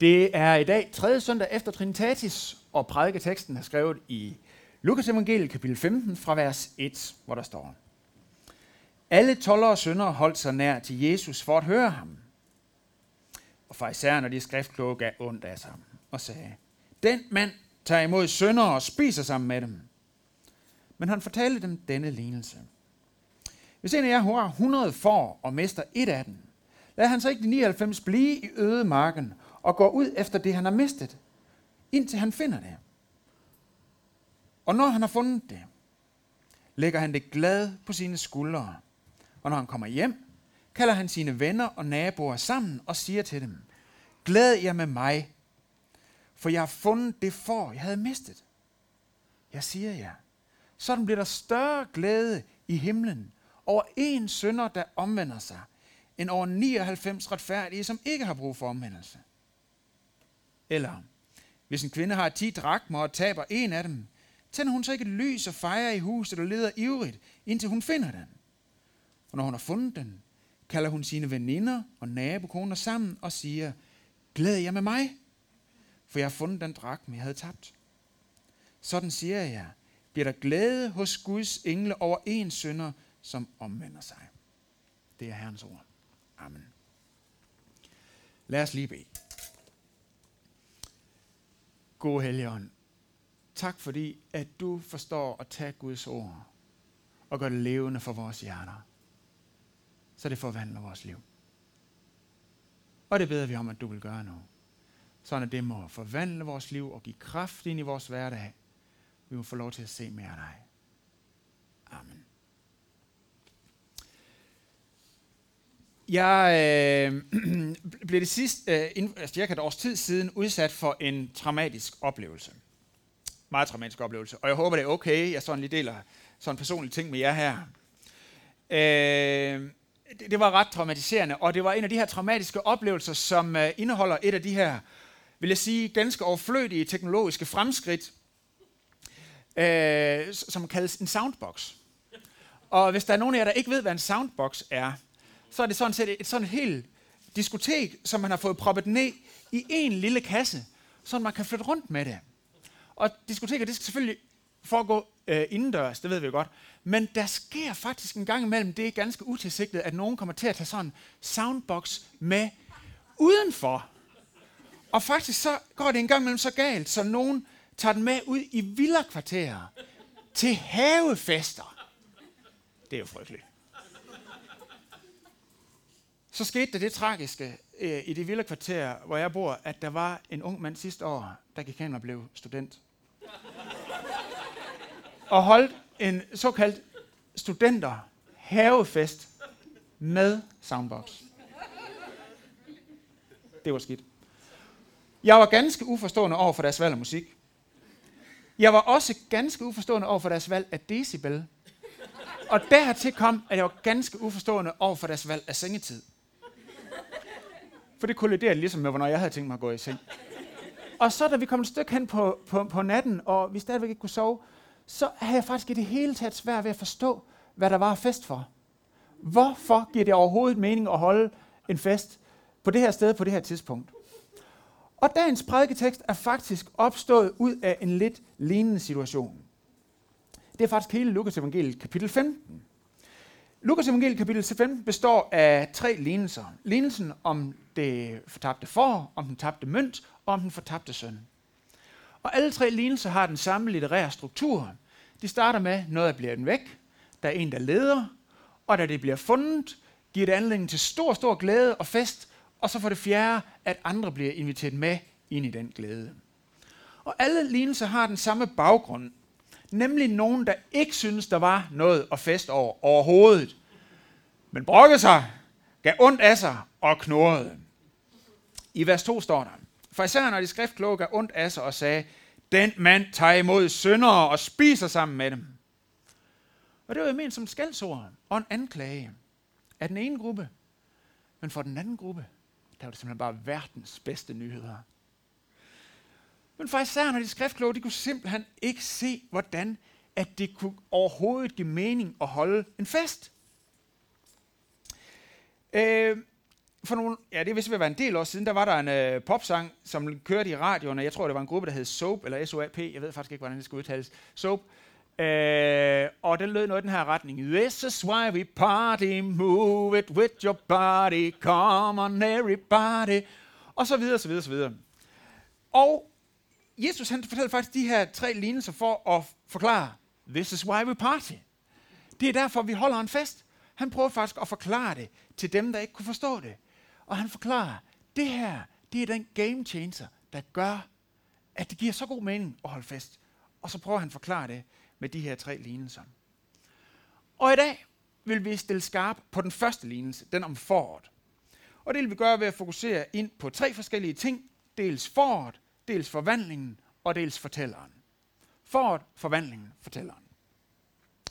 Det er i dag tredje søndag efter Trinitatis, og prædiketeksten er skrevet i Lukas evangeliet kapitel 15 fra vers 1, hvor der står. Alle toller og syndere holdt sig nær til Jesus for at høre ham. Og farisæerne og de skriftkloge gav ondt af sig og sagde, den mand tager imod syndere og spiser sammen med dem. Men han fortalte dem denne lignelse. Hvis en af jer har 100 får og mister et af dem, lader han så ikke de 99 blive i øde marken og går ud efter det, han har mistet, indtil han finder det. Og når han har fundet det, lægger han det glad på sine skuldre. Og når han kommer hjem, kalder han sine venner og naboer sammen og siger til dem, Glæd jer med mig, for jeg har fundet det for, jeg havde mistet. Jeg siger jer, sådan bliver der større glæde i himlen over en sønder, der omvender sig, end over 99 retfærdige, som ikke har brug for omvendelse. Eller, hvis en kvinde har 10 drakmer og taber en af dem, tænder hun så ikke lys og fejrer i huset og leder ivrigt, indtil hun finder den. Og når hun har fundet den, kalder hun sine veninder og nabokoner sammen og siger, glæd jer med mig, for jeg har fundet den drakme, jeg havde tabt. Sådan siger jeg, bliver der glæde hos Guds engle over en sønder, som omvender sig. Det er Herrens ord. Amen. Lad os lige bede. Gode Helligånd, tak fordi, at du forstår at tage Guds ord og gøre det levende for vores hjerter, så det forvandler vores liv. Og det beder vi om, at du vil gøre nu. Sådan at det må forvandle vores liv og give kraft ind i vores hverdag. Vi må få lov til at se mere af dig. Amen. Jeg øh, blev det sidste, øh, inden, altså cirka et års tid siden, udsat for en traumatisk oplevelse. Meget traumatisk oplevelse. Og jeg håber, det er okay. Jeg sådan lige deler sådan en personlig ting med jer her. Øh, det, det var ret traumatiserende, og det var en af de her traumatiske oplevelser, som øh, indeholder et af de her, vil jeg sige, ganske overflødige teknologiske fremskridt, øh, som kaldes en soundbox. Og hvis der er nogen af jer, der ikke ved, hvad en soundbox er, så er det sådan set et, sådan et helt diskotek, som man har fået proppet ned i en lille kasse, så man kan flytte rundt med det. Og diskoteker, det skal selvfølgelig foregå øh, indendørs, det ved vi godt. Men der sker faktisk en gang imellem, det er ganske utilsigtet, at nogen kommer til at tage sådan en soundbox med udenfor. Og faktisk så går det en gang imellem så galt, så nogen tager den med ud i villakvarterer til havefester. Det er jo frygteligt. Så skete der det tragiske øh, i det vilde kvarter, hvor jeg bor, at der var en ung mand sidste år, der gik hen og blev student. og holdt en såkaldt studenter havefest med soundbox. Det var skidt. Jeg var ganske uforstående over for deres valg af musik. Jeg var også ganske uforstående over for deres valg af decibel. Og dertil kom, at jeg var ganske uforstående over for deres valg af sengetid. For det kolliderede ligesom med, hvornår jeg havde tænkt mig at gå i seng. Og så da vi kom et stykke hen på, på, på natten, og vi stadigvæk ikke kunne sove, så havde jeg faktisk i det hele taget svært ved at forstå, hvad der var fest for. Hvorfor giver det overhovedet mening at holde en fest på det her sted på det her tidspunkt? Og dagens prædiketekst er faktisk opstået ud af en lidt lignende situation. Det er faktisk hele Lukas evangeliet kapitel 15. Lukas evangeliet kapitel 15 består af tre lignelser. Lignelsen om det fortabte får, om den tabte mønt og om den fortabte søn. Og alle tre lignelser har den samme litterære struktur. De starter med, noget bliver den væk, der er en, der leder, og da det bliver fundet, giver det anledning til stor, stor glæde og fest, og så for det fjerde, at andre bliver inviteret med ind i den glæde. Og alle lignelser har den samme baggrund, nemlig nogen, der ikke synes, der var noget at fest over overhovedet, men brokkede sig, gav ondt af sig og knurrede. I vers 2 står der, for især når de skriftkloge gav ondt af sig og sagde, den mand tager imod syndere og spiser sammen med dem. Og det var jo ment som skældsord og en anklage af den ene gruppe. Men for den anden gruppe, der var det simpelthen bare verdens bedste nyheder. Men for især når de skriftkloge, de kunne simpelthen ikke se, hvordan at det kunne overhovedet give mening at holde en fest. Øh, for nogle, ja, det vidste vi ved at være en del år siden, der var der en øh, popsang, som kørte i radioen, og jeg tror, det var en gruppe, der hed Soap, eller SOAP, jeg ved faktisk ikke, hvordan det skal udtales, Soap. Øh, og den lød noget i den her retning. This is why we party, move it with your body, come on everybody, og så videre, så videre, så videre. Og Jesus han fortæller faktisk de her tre lignelser for at forklare, this is why we party. Det er derfor, vi holder en fest. Han prøver faktisk at forklare det til dem, der ikke kunne forstå det. Og han forklarer, det her, det er den game changer, der gør, at det giver så god mening at holde fest. Og så prøver han at forklare det med de her tre lignelser. Og i dag vil vi stille skarp på den første lignelse, den om foråret. Og det vil vi gøre ved at fokusere ind på tre forskellige ting. Dels foråret, dels forvandlingen og dels fortælleren. Foråret, forvandlingen, fortælleren.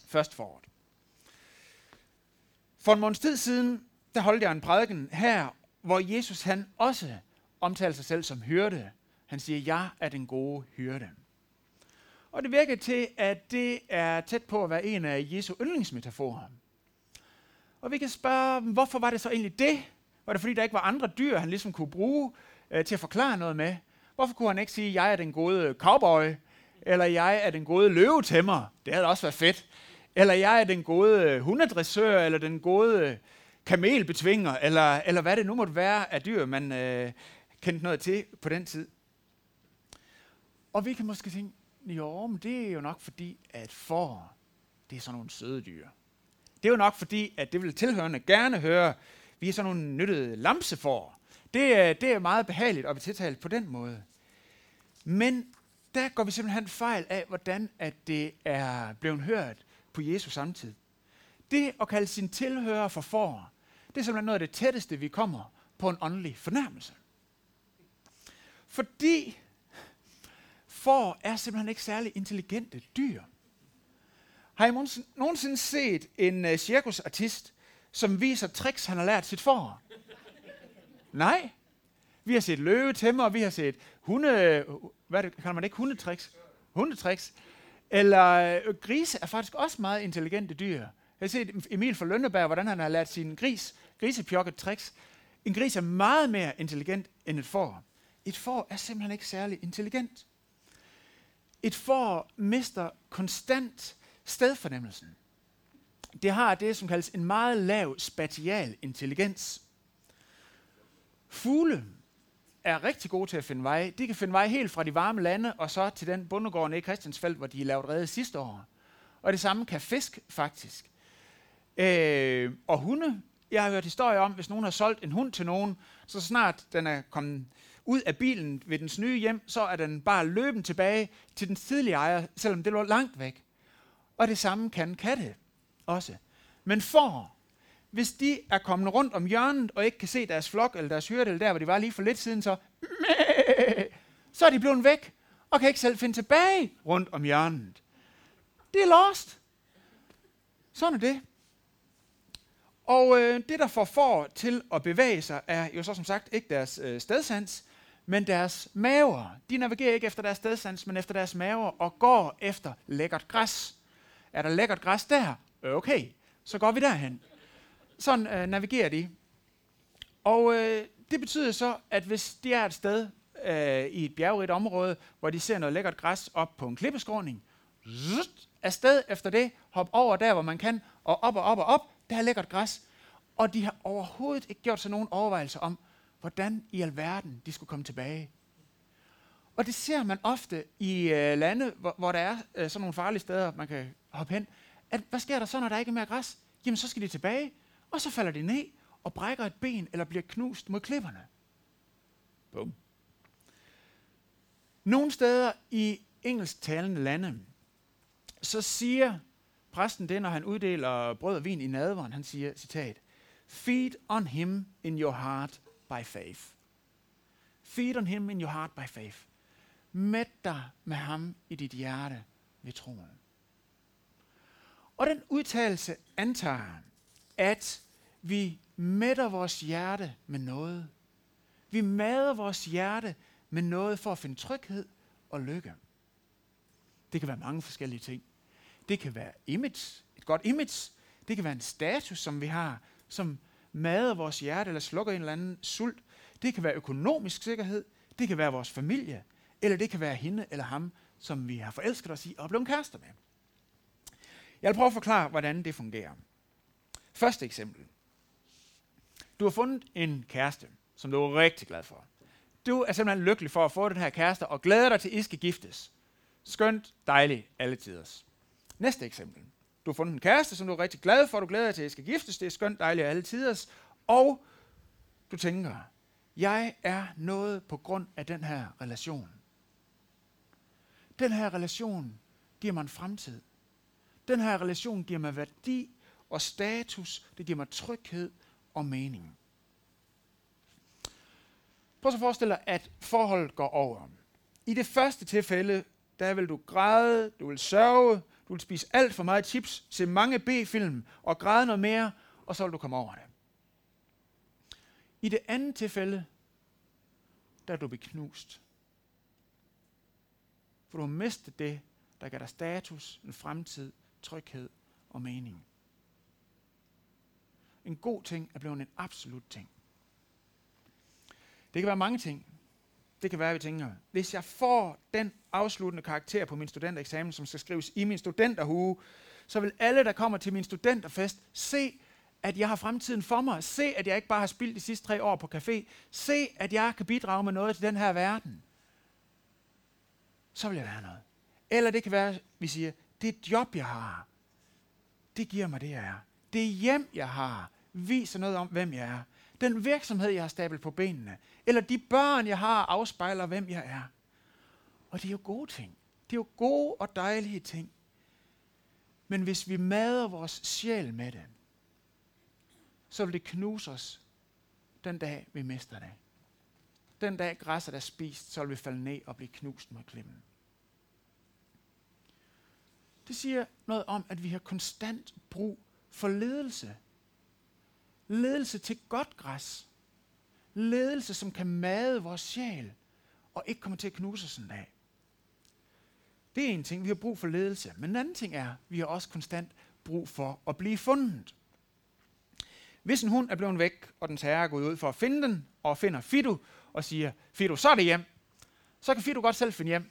Først foråret. For en måneds tid siden, der holdt jeg en prædiken her, hvor Jesus han også omtaler sig selv som hyrde. Han siger, jeg er den gode hyrde. Og det virker til, at det er tæt på at være en af Jesu yndlingsmetaforer. Og vi kan spørge, hvorfor var det så egentlig det? Var det fordi, der ikke var andre dyr, han ligesom kunne bruge øh, til at forklare noget med? Hvorfor kunne han ikke sige, jeg er den gode cowboy, eller jeg er den gode løvetæmmer? Det havde også været fedt. Eller jeg er den gode øh, hundedressør, eller den gode øh, kamelbetvinger, eller, eller hvad det nu måtte være af dyr, man øh, kendte noget til på den tid. Og vi kan måske tænke, jo, men det er jo nok fordi, at får, det er sådan nogle søde dyr. Det er jo nok fordi, at det vil tilhørende gerne høre, vi er sådan nogle nyttede lamsefor. Det er, det er meget behageligt at blive tiltalt på den måde. Men der går vi simpelthen fejl af, hvordan at det er blevet hørt på Jesus samtid. Det at kalde sin tilhører for for, det er simpelthen noget af det tætteste, vi kommer på en åndelig fornærmelse. Fordi for er simpelthen ikke særlig intelligente dyr. Har I nogensinde set en uh, cirkusartist, som viser tricks, han har lært sit for? Nej. Vi har set løvetæmmer, vi har set hunde... Øh, hvad det, kalder man ikke? Hundetricks? Hundetricks. Eller øh, grise er faktisk også meget intelligente dyr. Jeg har set Emil fra Lønneberg, hvordan han har lært sin gris, grisepjokket tricks. En gris er meget mere intelligent end et får. Et får er simpelthen ikke særlig intelligent. Et får mister konstant stedfornemmelsen. Det har det, som kaldes en meget lav spatial intelligens. Fugle er rigtig gode til at finde vej. De kan finde vej helt fra de varme lande og så til den bundegård i Christiansfeld, hvor de lavede redde sidste år. Og det samme kan fisk faktisk. Øh, og hunde, jeg har hørt historier om, hvis nogen har solgt en hund til nogen, så snart den er kommet ud af bilen ved dens nye hjem, så er den bare løben tilbage til den tidlige ejer, selvom det lå langt væk. Og det samme kan katte også. Men får hvis de er kommet rundt om hjørnet og ikke kan se deres flok eller deres hyrde, eller der, hvor de var lige for lidt siden, så, så er de blevet væk og kan ikke selv finde tilbage rundt om hjørnet. Det er lost. Sådan er det. Og øh, det, der får for til at bevæge sig, er jo så som sagt ikke deres øh, stedsans, men deres maver. De navigerer ikke efter deres stedsans, men efter deres maver og går efter lækkert græs. Er der lækkert græs der? Okay, så går vi derhen. Sådan øh, navigerer de. Og øh, det betyder så, at hvis de er et sted øh, i et bjergrigt område, hvor de ser noget lækkert græs op på en klippeskråning, afsted efter det, hop over der, hvor man kan, og op og op og op, der er lækkert græs. Og de har overhovedet ikke gjort sig nogen overvejelser om, hvordan i alverden de skulle komme tilbage. Og det ser man ofte i øh, lande, hvor, hvor der er øh, sådan nogle farlige steder, man kan hoppe hen. At, hvad sker der så, når der ikke er mere græs? Jamen, så skal de tilbage, og så falder de ned og brækker et ben, eller bliver knust mod klipperne. Bum. Nogle steder i engelsktalende lande, så siger præsten det, når han uddeler brød og vin i nadveren, han siger, citat, Feed on him in your heart by faith. Feed on him in your heart by faith. Mæt dig med ham i dit hjerte ved troen. Og den udtalelse antager, at vi mætter vores hjerte med noget. Vi mader vores hjerte med noget for at finde tryghed og lykke. Det kan være mange forskellige ting. Det kan være image, et godt image. Det kan være en status, som vi har, som mader vores hjerte eller slukker en eller anden sult. Det kan være økonomisk sikkerhed, det kan være vores familie, eller det kan være hende eller ham, som vi har forelsket os i og blevet kærester med. Jeg vil prøve at forklare, hvordan det fungerer. Første eksempel. Du har fundet en kæreste, som du er rigtig glad for. Du er simpelthen lykkelig for at få den her kæreste, og glæder dig til, at I skal giftes. Skønt, dejligt, alle tiders. Næste eksempel. Du har fundet en kæreste, som du er rigtig glad for, du glæder dig til, at I skal giftes. Det er skønt, dejligt, alle tiders. Og du tænker, jeg er noget på grund af den her relation. Den her relation giver mig en fremtid. Den her relation giver mig værdi og status. Det giver mig tryghed og mening. Prøv så at forestille dig, at forholdet går over. I det første tilfælde, der vil du græde, du vil sørge, du vil spise alt for meget chips, se mange B-film og græde noget mere, og så vil du komme over det. I det andet tilfælde, der er du beknust. For du har mistet det, der gav dig status, en fremtid, tryghed og mening. En god ting er blevet en absolut ting. Det kan være mange ting. Det kan være, at vi tænker, hvis jeg får den afsluttende karakter på min studentereksamen, som skal skrives i min studenterhue, så vil alle, der kommer til min studenterfest, se, at jeg har fremtiden for mig. Se, at jeg ikke bare har spildt de sidste tre år på café. Se, at jeg kan bidrage med noget til den her verden. Så vil jeg være noget. Eller det kan være, at vi siger, det job, jeg har, det giver mig det, jeg er. Det hjem, jeg har, viser noget om, hvem jeg er. Den virksomhed, jeg har stablet på benene, eller de børn, jeg har, afspejler, hvem jeg er. Og det er jo gode ting. Det er jo gode og dejlige ting. Men hvis vi mader vores sjæl med det, så vil det knuse os den dag, vi mister det. Den dag græsset er spist, så vil vi falde ned og blive knust mod klimmen. Det siger noget om, at vi har konstant brug for ledelse Ledelse til godt græs. Ledelse, som kan made vores sjæl, og ikke kommer til at knuse os en dag. Det er en ting, vi har brug for ledelse. Men en anden ting er, vi har også konstant brug for at blive fundet. Hvis en hund er blevet væk, og den herre er gået ud for at finde den, og finder Fido, og siger, Fido, så er det hjem, så kan Fido godt selv finde hjem.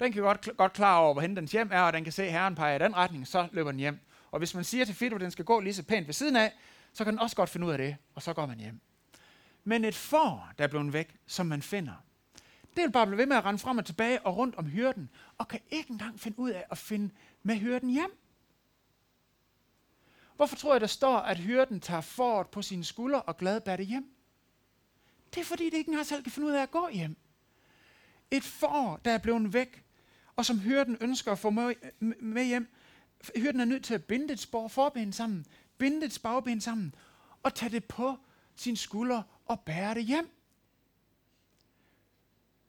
Den kan godt, godt klar over, hvor dens hjem er, og den kan se, at herren peger i den retning, så løber den hjem. Og hvis man siger til Fido, at den skal gå lige så pænt ved siden af, så kan den også godt finde ud af det, og så går man hjem. Men et får, der er blevet væk, som man finder, det vil bare blive ved med at rende frem og tilbage og rundt om hyrden, og kan ikke engang finde ud af at finde med hyrden hjem. Hvorfor tror jeg, der står, at hyrden tager fort på sine skuldre og glad bærer det hjem? Det er fordi, det ikke engang selv kan finde ud af at gå hjem. Et får, der er blevet væk, og som hyrden ønsker at få med hjem, hyrden er nødt til at binde et spor forben sammen, binde dets bagben sammen og tage det på sin skulder og bære det hjem.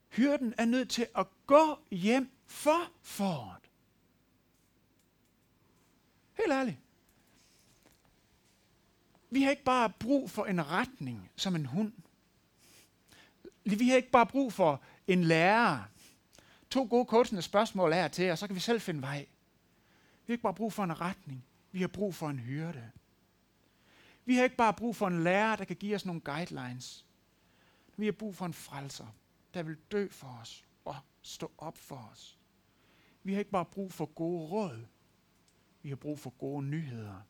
Hyrden er nødt til at gå hjem for foråret. Helt ærligt. Vi har ikke bare brug for en retning som en hund. Vi har ikke bare brug for en lærer. To gode coachende spørgsmål er til, og så kan vi selv finde vej. Vi har ikke bare brug for en retning. Vi har brug for en hyrde. Vi har ikke bare brug for en lærer, der kan give os nogle guidelines. Vi har brug for en frelser, der vil dø for os og stå op for os. Vi har ikke bare brug for gode råd. Vi har brug for gode nyheder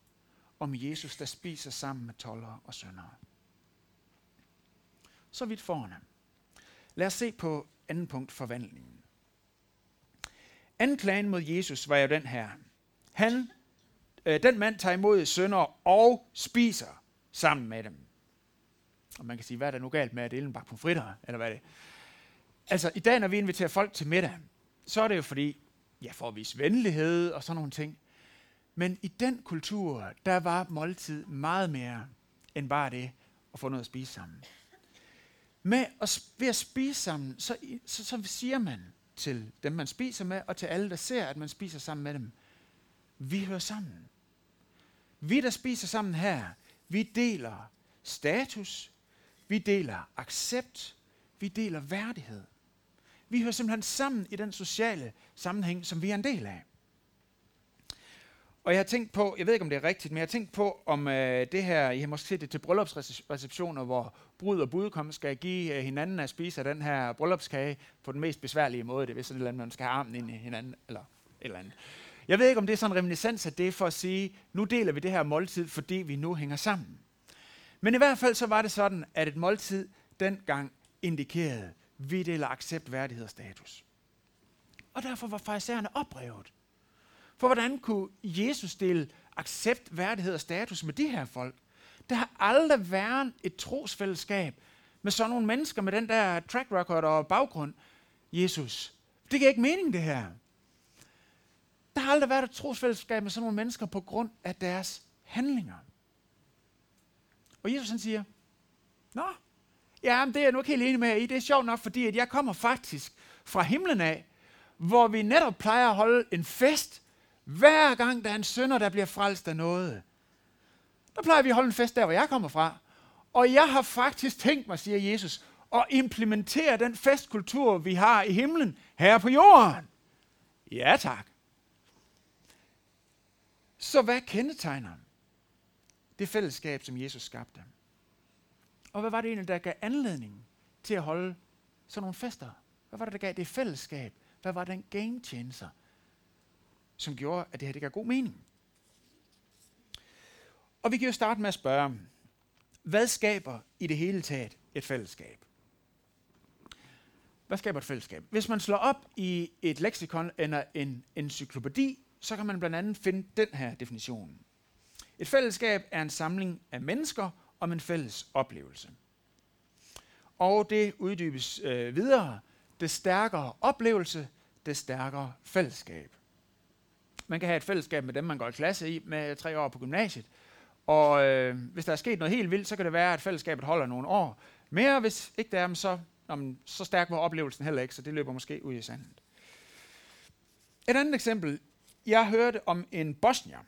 om Jesus, der spiser sammen med tollere og søndere. Så vidt foran Lad os se på anden punkt, forvandlingen. Anklagen mod Jesus var jo den her. Han øh, den mand tager imod sønder og spiser sammen med dem. Og man kan sige, hvad er der nu galt med at dele en bakke fritter, eller hvad er det? Altså, i dag, når vi inviterer folk til middag, så er det jo fordi, ja, for at vise venlighed og sådan nogle ting. Men i den kultur, der var måltid meget mere end bare det at få noget at spise sammen. Med at, ved at spise sammen, så, så, så siger man til dem, man spiser med, og til alle, der ser, at man spiser sammen med dem, vi hører sammen. Vi, der spiser sammen her, vi deler status, vi deler accept, vi deler værdighed. Vi hører simpelthen sammen i den sociale sammenhæng, som vi er en del af. Og jeg har tænkt på, jeg ved ikke om det er rigtigt, men jeg har tænkt på, om øh, det her, I har måske set det til bryllupsreceptioner, hvor brud og budkom skal give øh, hinanden at spise af den her bryllupskage på den mest besværlige måde. Det er sådan et eller andet, man skal have armen ind i hinanden, eller et eller andet. Jeg ved ikke, om det er sådan en reminiscens af det for at sige, nu deler vi det her måltid, fordi vi nu hænger sammen. Men i hvert fald så var det sådan, at et måltid dengang indikerede, vi deler accept, værdighed og status. Og derfor var farisæerne oprevet. For hvordan kunne Jesus dele accept, værdighed og status med de her folk? Der har aldrig været et trosfællesskab med sådan nogle mennesker med den der track record og baggrund. Jesus, det giver ikke mening det her. Har aldrig været et trosfællesskab med sådan nogle mennesker på grund af deres handlinger. Og Jesus han siger, Nå, ja, men det er jeg nu ikke helt enig med i. Det er sjovt nok, fordi at jeg kommer faktisk fra himlen af, hvor vi netop plejer at holde en fest, hver gang der er en sønder, der bliver frelst af noget. Der plejer vi at holde en fest der, hvor jeg kommer fra. Og jeg har faktisk tænkt mig, siger Jesus, at implementere den festkultur, vi har i himlen, her på jorden. Ja tak. Så hvad kendetegner det fællesskab, som Jesus skabte? Og hvad var det egentlig, der gav anledning til at holde sådan nogle fester? Hvad var det, der gav det fællesskab? Hvad var den game changer, som gjorde, at det her det gav god mening? Og vi kan jo starte med at spørge, hvad skaber i det hele taget et fællesskab? Hvad skaber et fællesskab? Hvis man slår op i et leksikon eller en encyklopædi, så kan man blandt andet finde den her definition. Et fællesskab er en samling af mennesker om en fælles oplevelse. Og det uddybes øh, videre. Det stærkere oplevelse, det stærkere fællesskab. Man kan have et fællesskab med dem, man går i klasse i med tre år på gymnasiet. Og øh, hvis der er sket noget helt vildt, så kan det være, at fællesskabet holder nogle år mere. Hvis ikke det er, så, jamen, så stærk var oplevelsen heller ikke, så det løber måske ud i sandet. Et andet eksempel. Jeg hørte om en bosnier,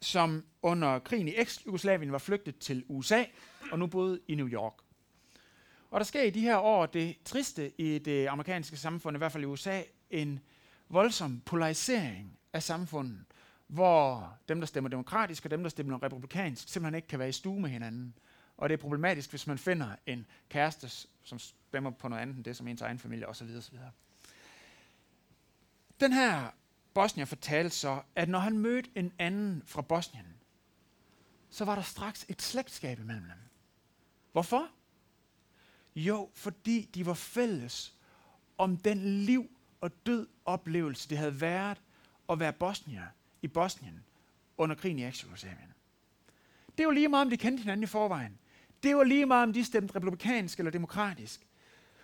som under krigen i eks-Jugoslavien var flygtet til USA og nu boede i New York. Og der sker i de her år det triste i det amerikanske samfund, i hvert fald i USA, en voldsom polarisering af samfundet, hvor dem, der stemmer demokratisk og dem, der stemmer republikansk, simpelthen ikke kan være i stue med hinanden. Og det er problematisk, hvis man finder en kæreste, som stemmer på noget andet end det, som ens egen familie osv. osv. Den her Bosnier fortalte så, at når han mødte en anden fra Bosnien, så var der straks et slægtskab imellem dem. Hvorfor? Jo, fordi de var fælles om den liv og død oplevelse, det havde været at være bosnier i Bosnien under krigen i Eksjugoslavien. Det var lige meget, om de kendte hinanden i forvejen. Det var lige meget, om de stemte republikansk eller demokratisk.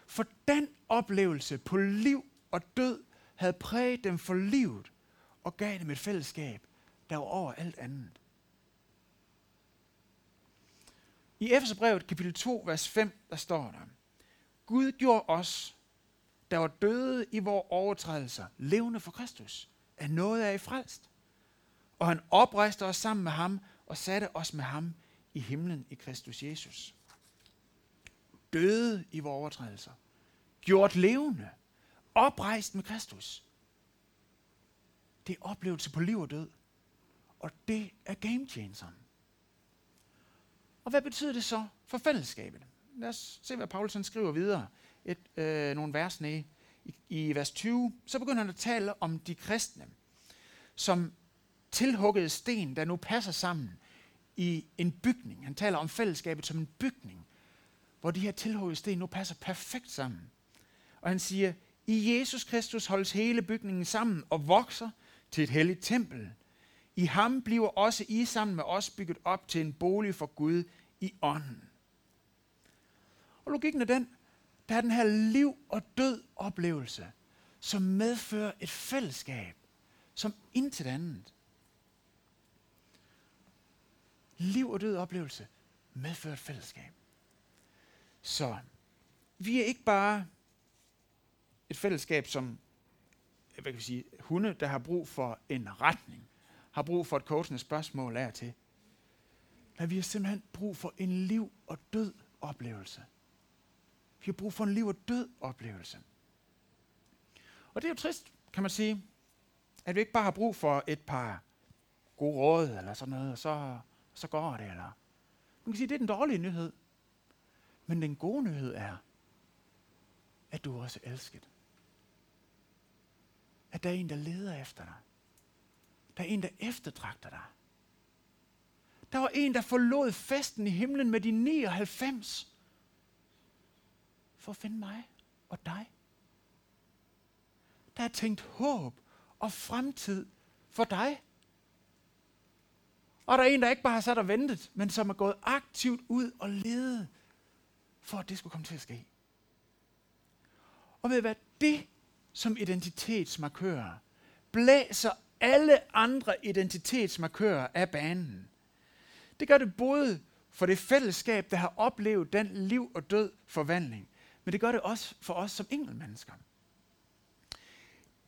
For den oplevelse på liv og død havde præget dem for livet og gav dem et fællesskab, der var over alt andet. I Efeserbrevet kapitel 2, vers 5, der står der, Gud gjorde os, der var døde i vores overtrædelser, levende for Kristus, at noget af i frelst. Og han oprejste os sammen med ham og satte os med ham i himlen i Kristus Jesus. Døde i vores overtrædelser, gjort levende, oprejst med Kristus. Det er oplevelse på liv og død. Og det er game changeren. Og hvad betyder det så for fællesskabet? Lad os se, hvad Paulus skriver videre. Et, øh, nogle vers nede i, i vers 20. Så begynder han at tale om de kristne, som tilhuggede sten, der nu passer sammen i en bygning. Han taler om fællesskabet som en bygning, hvor de her tilhuggede sten nu passer perfekt sammen. Og han siger, i Jesus Kristus holdes hele bygningen sammen og vokser til et helligt tempel. I ham bliver også I sammen med os bygget op til en bolig for Gud i ånden. Og logikken er den, der er den her liv og død oplevelse, som medfører et fællesskab, som intet andet. Liv og død oplevelse medfører et fællesskab. Så vi er ikke bare et fællesskab, som hvad kan vi sige, hunde, der har brug for en retning, har brug for et coachende spørgsmål af til. Men vi har simpelthen brug for en liv og død oplevelse. Vi har brug for en liv og død oplevelse. Og det er jo trist, kan man sige, at vi ikke bare har brug for et par gode råd, eller sådan noget, og så, så går det, eller... Man kan sige, det er den dårlige nyhed. Men den gode nyhed er, at du også er elsket. At der er en, der leder efter dig. Der er en, der eftertragter dig. Der var en, der forlod festen i himlen med de 99 for at finde mig og dig. Der er tænkt håb og fremtid for dig. Og der er en, der ikke bare har sat og ventet, men som er gået aktivt ud og ledet for at det skulle komme til at ske. Og ved hvad? Det som identitetsmarkører blæser alle andre identitetsmarkører af banen. Det gør det både for det fællesskab, der har oplevet den liv og død forvandling, men det gør det også for os som enkeltmennesker.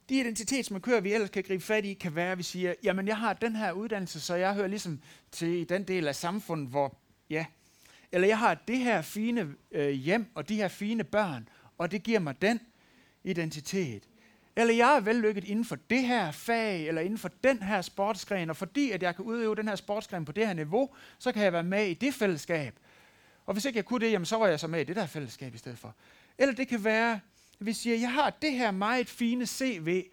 De identitetsmarkører, vi ellers kan gribe fat i, kan være, at vi siger, jamen jeg har den her uddannelse, så jeg hører ligesom til den del af samfundet, hvor, ja, eller jeg har det her fine øh, hjem og de her fine børn, og det giver mig den identitet. Eller jeg er vellykket inden for det her fag, eller inden for den her sportsgren, og fordi at jeg kan udøve den her sportsgren på det her niveau, så kan jeg være med i det fællesskab. Og hvis ikke jeg kunne det, jamen, så var jeg så med i det der fællesskab i stedet for. Eller det kan være, at vi siger, jeg har det her meget fine CV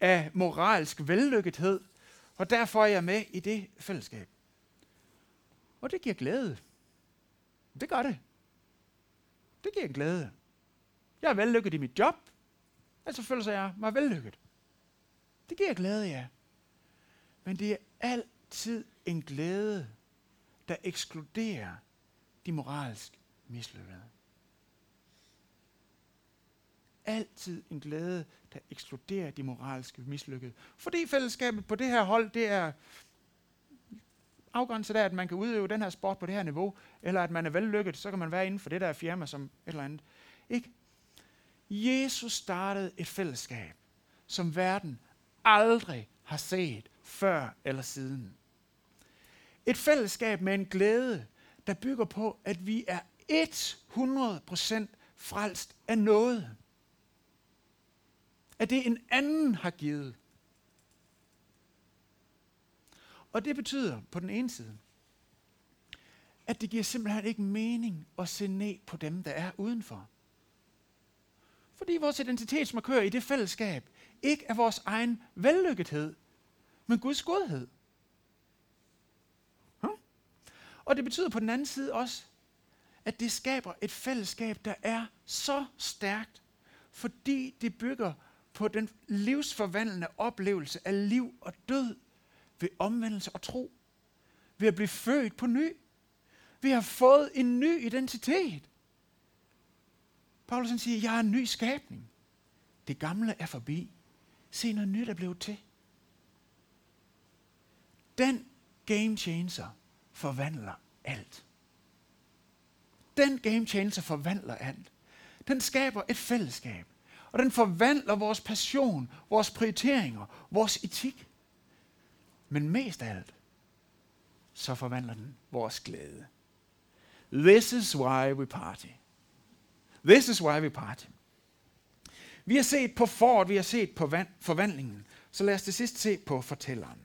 af moralsk vellykkethed, og derfor er jeg med i det fællesskab. Og det giver glæde. Det gør det. Det giver glæde. Jeg er vellykket i mit job, altså føler jeg mig vellykket. Det giver glæde, ja. Men det er altid en glæde, der ekskluderer de moralsk mislykkede. Altid en glæde, der ekskluderer de moralske mislykkede. Fordi fællesskabet på det her hold, det er afgrænset af, at man kan udøve den her sport på det her niveau, eller at man er vellykket, så kan man være inden for det der firma som et eller andet. Ikke? Jesus startede et fællesskab, som verden aldrig har set før eller siden. Et fællesskab med en glæde, der bygger på, at vi er 100% frelst af noget. At det en anden har givet. Og det betyder på den ene side, at det giver simpelthen ikke mening at se ned på dem, der er udenfor. Fordi vores identitetsmarkør i det fællesskab ikke er vores egen vellykkethed, men Guds godhed. Og det betyder på den anden side også, at det skaber et fællesskab, der er så stærkt, fordi det bygger på den livsforvandlende oplevelse af liv og død ved omvendelse og tro. Ved at blive født på ny. Vi har fået en ny identitet. Paulus siger, jeg er en ny skabning. Det gamle er forbi. Se noget nyt er blevet til. Den game changer forvandler alt. Den game changer forvandler alt. Den skaber et fællesskab. Og den forvandler vores passion, vores prioriteringer, vores etik. Men mest af alt, så forvandler den vores glæde. This is why we party. This is why we party. Vi har set på fort, vi har set på forvandlingen. Så lad os til sidst se på fortælleren.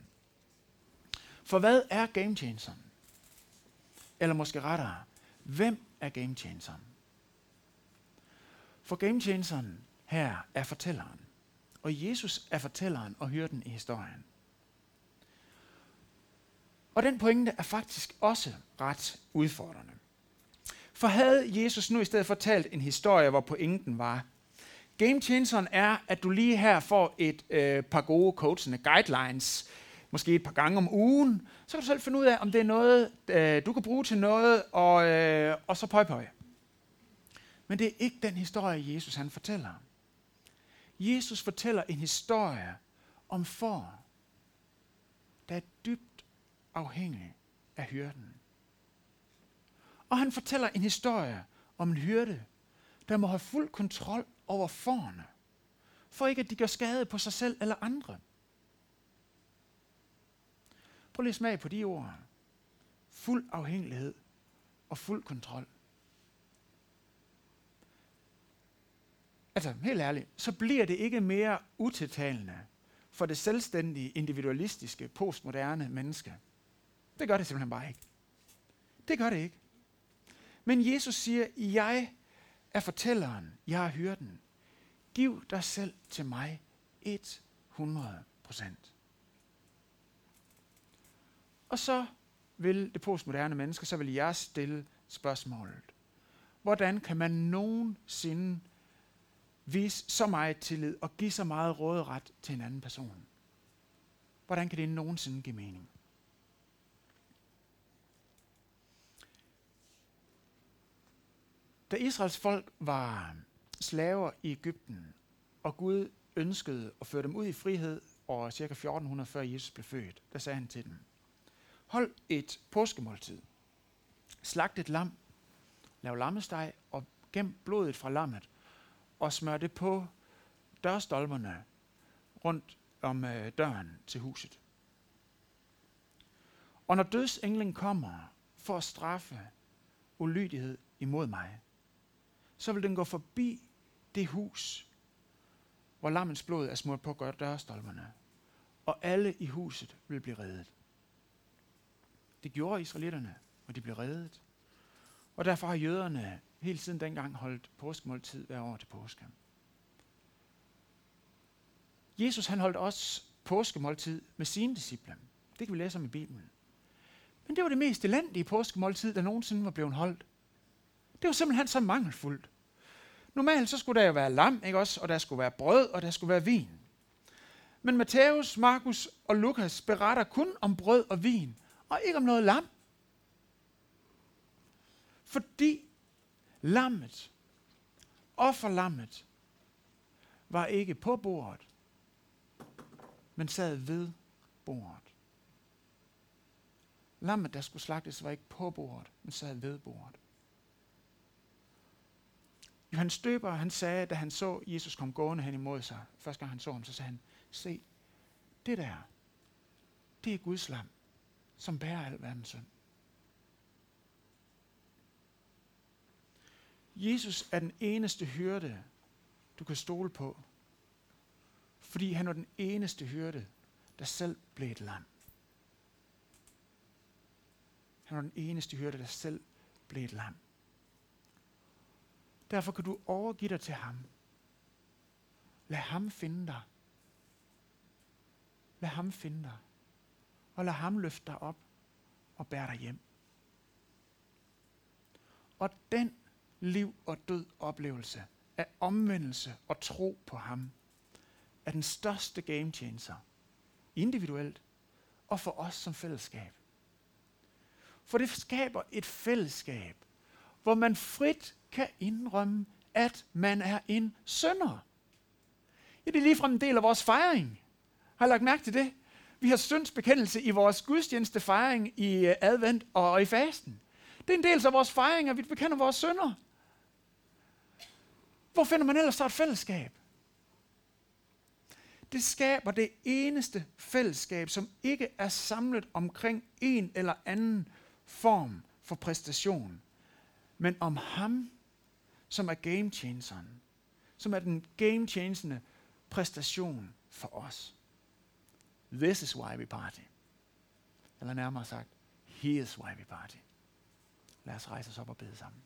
For hvad er gamechangeren? Eller måske rettere, hvem er gamechangeren? For gamechangeren her er fortælleren. Og Jesus er fortælleren og hyrden i historien. Og den pointe er faktisk også ret udfordrende. For havde Jesus nu i stedet fortalt en historie, hvor pointen var, gamechangeren er, at du lige her får et øh, par gode coachende guidelines, måske et par gange om ugen, så kan du selv finde ud af, om det er noget, øh, du kan bruge til noget, og, øh, og så pøj pøj. Men det er ikke den historie, Jesus han fortæller. Jesus fortæller en historie om får, der er dybt afhængig af hyrden. Og han fortæller en historie om en hyrde, der må have fuld kontrol over forerne, for ikke at de gør skade på sig selv eller andre. Prøv lige smag på de ord. Fuld afhængighed og fuld kontrol. Altså, helt ærligt, så bliver det ikke mere utiltalende for det selvstændige, individualistiske, postmoderne menneske. Det gør det simpelthen bare ikke. Det gør det ikke. Men Jesus siger, jeg er fortælleren, jeg er hyrden. Giv dig selv til mig 100 procent. Og så vil det postmoderne menneske, så vil jeg stille spørgsmålet. Hvordan kan man nogensinde vise så meget tillid og give så meget råderet til en anden person? Hvordan kan det nogensinde give mening? Da Israels folk var slaver i Ægypten, og Gud ønskede at føre dem ud i frihed og ca. 1400 før Jesus blev født, der sagde han til dem, hold et påskemåltid. Slagt et lam, lav lammesteg og gem blodet fra lammet og smør det på dørstolperne rundt om øh, døren til huset. Og når dødsenglen kommer for at straffe ulydighed imod mig, så vil den gå forbi det hus, hvor lammens blod er smurt på dørstolperne, og alle i huset vil blive reddet. Det gjorde israelitterne, og de blev reddet. Og derfor har jøderne hele siden dengang holdt påskemåltid hver år til påske. Jesus han holdt også påskemåltid med sine disciple. Det kan vi læse om i Bibelen. Men det var det mest elendige påskemåltid, der nogensinde var blevet holdt. Det var simpelthen så mangelfuldt. Normalt så skulle der jo være lam, ikke også? Og der skulle være brød, og der skulle være vin. Men Matthæus, Markus og Lukas beretter kun om brød og vin, og ikke om noget lam. Fordi lammet, offerlammet, var ikke på bordet, men sad ved bordet. Lammet, der skulle slagtes, var ikke på bordet, men sad ved bordet. Johannes Døber, han sagde, da han så Jesus komme gående hen imod sig, første gang han så ham, så sagde han, se, det der, det er Guds lam, som bærer al verdens synd. Jesus er den eneste hyrde, du kan stole på, fordi han var den eneste hyrde, der selv blev et lam. Han var den eneste hyrde, der selv blev et lam. Derfor kan du overgive dig til ham. Lad ham finde dig. Lad ham finde dig. Og lad ham løfte dig op og bære dig hjem. Og den liv og død oplevelse af omvendelse og tro på ham, er den største game changer, individuelt og for os som fællesskab. For det skaber et fællesskab, hvor man frit kan indrømme, at man er en sønder. Ja, det er ligefrem en del af vores fejring. Har I lagt mærke til det? Vi har syndsbekendelse i vores gudstjeneste fejring i øh, advent og i fasten. Det er en del af vores fejring, at vi bekender vores sønder. Hvor finder man ellers så et fællesskab? Det skaber det eneste fællesskab, som ikke er samlet omkring en eller anden form for præstation, men om ham, som er game changeren, som er den game changende præstation for os. This is why we party. Eller nærmere sagt, he is why we party. Lad os rejse os op og bede sammen.